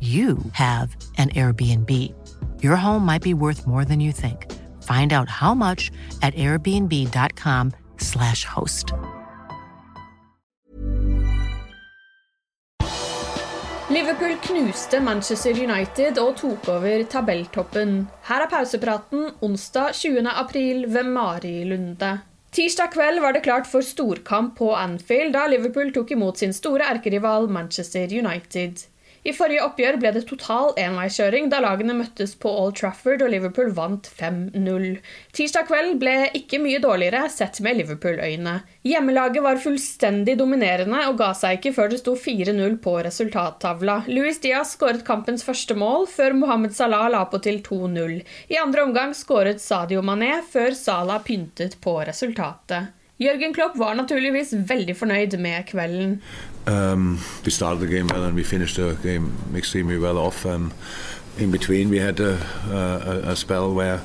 you have an Airbnb. Your home might be worth more than you think. Find out how much at airbnb.com/slash host. Liverpool knuste Manchester United og tok over tabelltoppen. Her er pausepraten onsdag 20. april ved Marilunde. Tirsdag kveld var det klart for storkamp på Anfield da Liverpool tok imot sin store erkerival Manchester United. I forrige oppgjør ble det total enveiskjøring da lagene møttes på Old Trafford og Liverpool vant 5-0. Tirsdag kveld ble ikke mye dårligere sett med Liverpool-øyne. Hjemmelaget var fullstendig dominerende og ga seg ikke før det sto 4-0 på resultattavla. Luis Diaz skåret kampens første mål, før Mohammed Salah la på til 2-0. I andre omgang skåret Sadio Mané, før Salah pyntet på resultatet. Jürgen Klopp var naturligvis veldig fornøyd med kvelden. Um, we started the game well and we finished the game extremely well off. Um, in between, we had a, a, a, spell where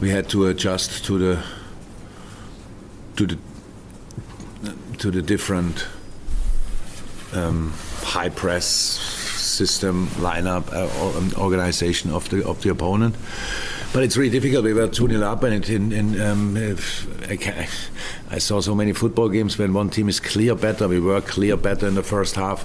we had to adjust to the to the to the different um, high press system lineup uh, organization of the of the opponent. But it's really difficult. We were 2 0 up, and, it, in, um, I, I, saw so many football games when one team is clear better. We were clear better in the first half,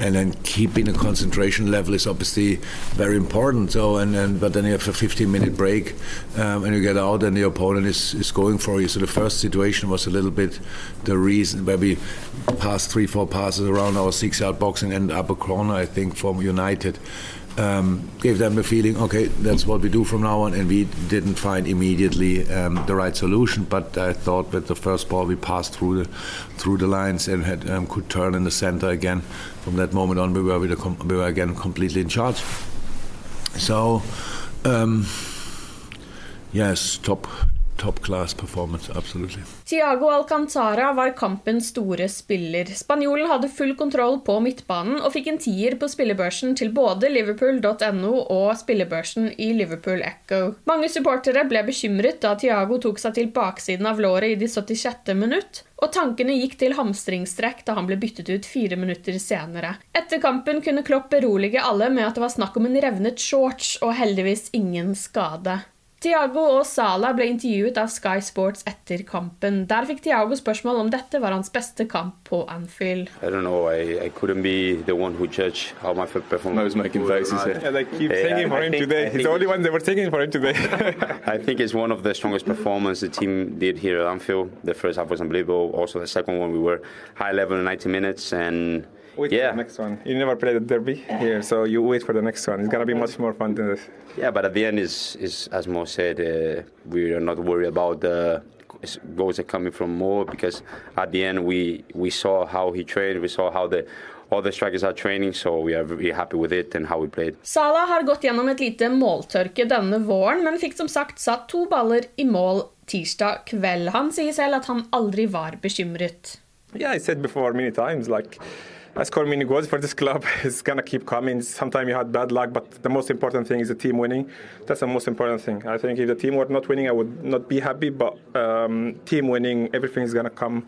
and then keeping a concentration level is obviously very important. So, and, and but then you have a 15 minute break, um, and you get out, and the opponent is, is going for you. So the first situation was a little bit the reason where we passed three, four passes around our six yard box and ended up a corner, I think, from United um, gave them the feeling, okay, that's what we do from now on, and we didn't find immediately um, the right solution. But I thought that the first ball we passed through the through the lines and had um, could turn in the center again. From that moment on, we were we were again completely in charge. So, um, yes, top top class performance, absolutely. Tiago Alcantara var kampens store spiller. Spanjolen hadde full kontroll på midtbanen og fikk en tier på spillebørsen til både liverpool.no og spillebørsen i Liverpool Echo. Mange supportere ble bekymret da Tiago tok seg til baksiden av låret i de 76. minutt, og tankene gikk til hamstringstrekk da han ble byttet ut fire minutter senere. Etter kampen kunne Klopp berolige alle med at det var snakk om en revnet shorts og heldigvis ingen skade. Tiago og Sala ble intervjuet av Sky Sports etter kampen. Der fikk Tiago spørsmål om dette var hans beste kamp på Anfield. I don't know. I, I couldn't be the one who judged how my performance. I was making faces. Yeah, yeah they keep yeah, singing for I him think, today. He's the only one they were singing for him today. I think it's one of the strongest performances the team did here at Anfield. The first half was unbelievable. Also, the second one we were high level in 90 minutes and wait yeah. for the next one. You never played a derby here, so you wait for the next one. It's gonna be much more fun than this. Yeah, but at the end, is is as Mo said, uh, we are not worried about the goals that coming from Mo because at the end we we saw how he trained, we saw how the all the strikers are training, so we are very happy with it and how we played. Salah har gått gjennom et lite måltørke denne våren, men fikk som sagt satt to baller i mål tirsdag kveld. Han sier selv at han aldri var bekymret. Yeah, I said before many times, like I score many goals for this club. It's gonna keep coming. Sometimes you had bad luck, but the most important thing is the team winning. That's the most important thing. I think if the team were not winning, I would not be happy. But um, team winning, everything is gonna come.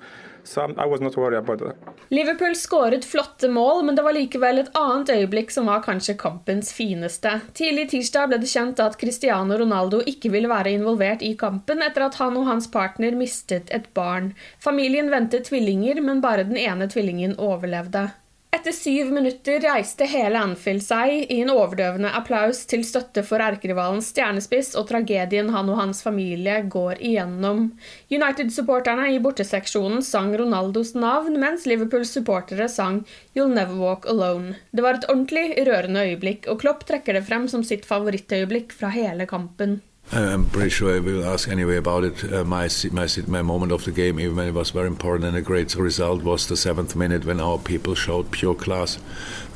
Liverpool skåret flotte mål, men det var likevel et annet øyeblikk som var kanskje kampens fineste. Tidlig tirsdag ble det kjent at Cristiano Ronaldo ikke ville være involvert i kampen etter at han og hans partner mistet et barn. Familien ventet tvillinger, men bare den ene tvillingen overlevde. Etter syv minutter reiste hele Anfield seg i en overdøvende applaus til støtte for erkerivalens stjernespiss og tragedien han og hans familie går igjennom. United-supporterne i borteseksjonen sang Ronaldos navn, mens Liverpools supportere sang You'll Never Walk Alone. Det var et ordentlig rørende øyeblikk, og Klopp trekker det frem som sitt favorittøyeblikk fra hele kampen. I'm pretty sure I will ask anyway about it. Uh, my, my my moment of the game, even when it was very important and a great result, was the seventh minute when our people showed pure class,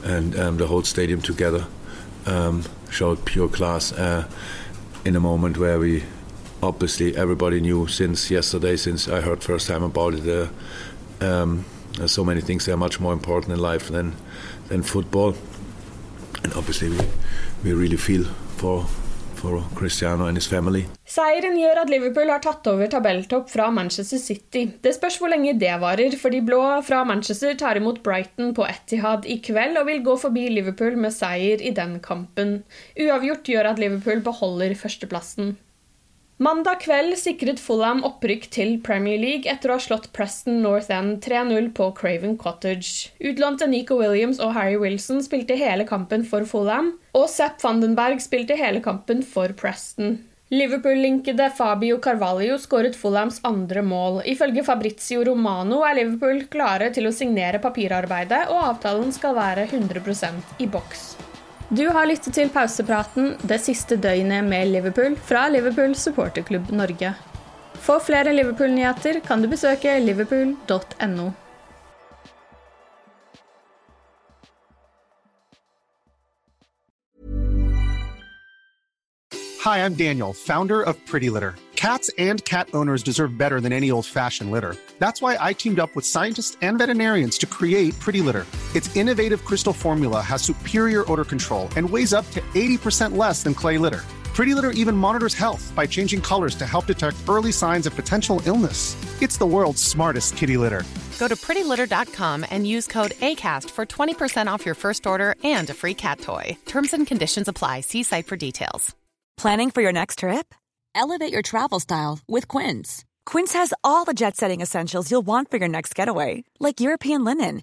and um, the whole stadium together um, showed pure class uh, in a moment where we obviously everybody knew since yesterday, since I heard first time about it. Uh, um, so many things that are much more important in life than than football, and obviously we we really feel for for Cristiano and his family. Seieren gjør at Liverpool har tatt over tabelltopp fra Manchester City. Det spørs hvor lenge det varer, for de blå fra Manchester tar imot Brighton på Etihad i kveld og vil gå forbi Liverpool med seier i den kampen. Uavgjort gjør at Liverpool beholder førsteplassen. Mandag kveld sikret Fulham opprykk til Premier League etter å ha slått Preston North End 3-0 på Craven Cottage. Utlånte Nico Williams og Harry Wilson spilte hele kampen for Fulham, og Sepp Vandenberg spilte hele kampen for Preston. Liverpool-linkede Fabio Carvalho skåret Fulhams andre mål. Ifølge Fabrizio Romano er Liverpool klare til å signere papirarbeidet, og avtalen skal være 100% i boks. Du har lyttet til pausepraten det siste døgnet med Liverpool fra Liverpool supporterklubb Norge. For flere Liverpool-nyheter kan du besøke liverpool.no. Hi, I'm Daniel, founder of Pretty Litter. Cats and cat owners deserve better than any old fashioned litter. That's why I teamed up with scientists and veterinarians to create Pretty Litter. Its innovative crystal formula has superior odor control and weighs up to 80% less than clay litter. Pretty Litter even monitors health by changing colors to help detect early signs of potential illness. It's the world's smartest kitty litter. Go to prettylitter.com and use code ACAST for 20% off your first order and a free cat toy. Terms and conditions apply. See site for details. Planning for your next trip? Elevate your travel style with Quince. Quince has all the jet setting essentials you'll want for your next getaway, like European linen,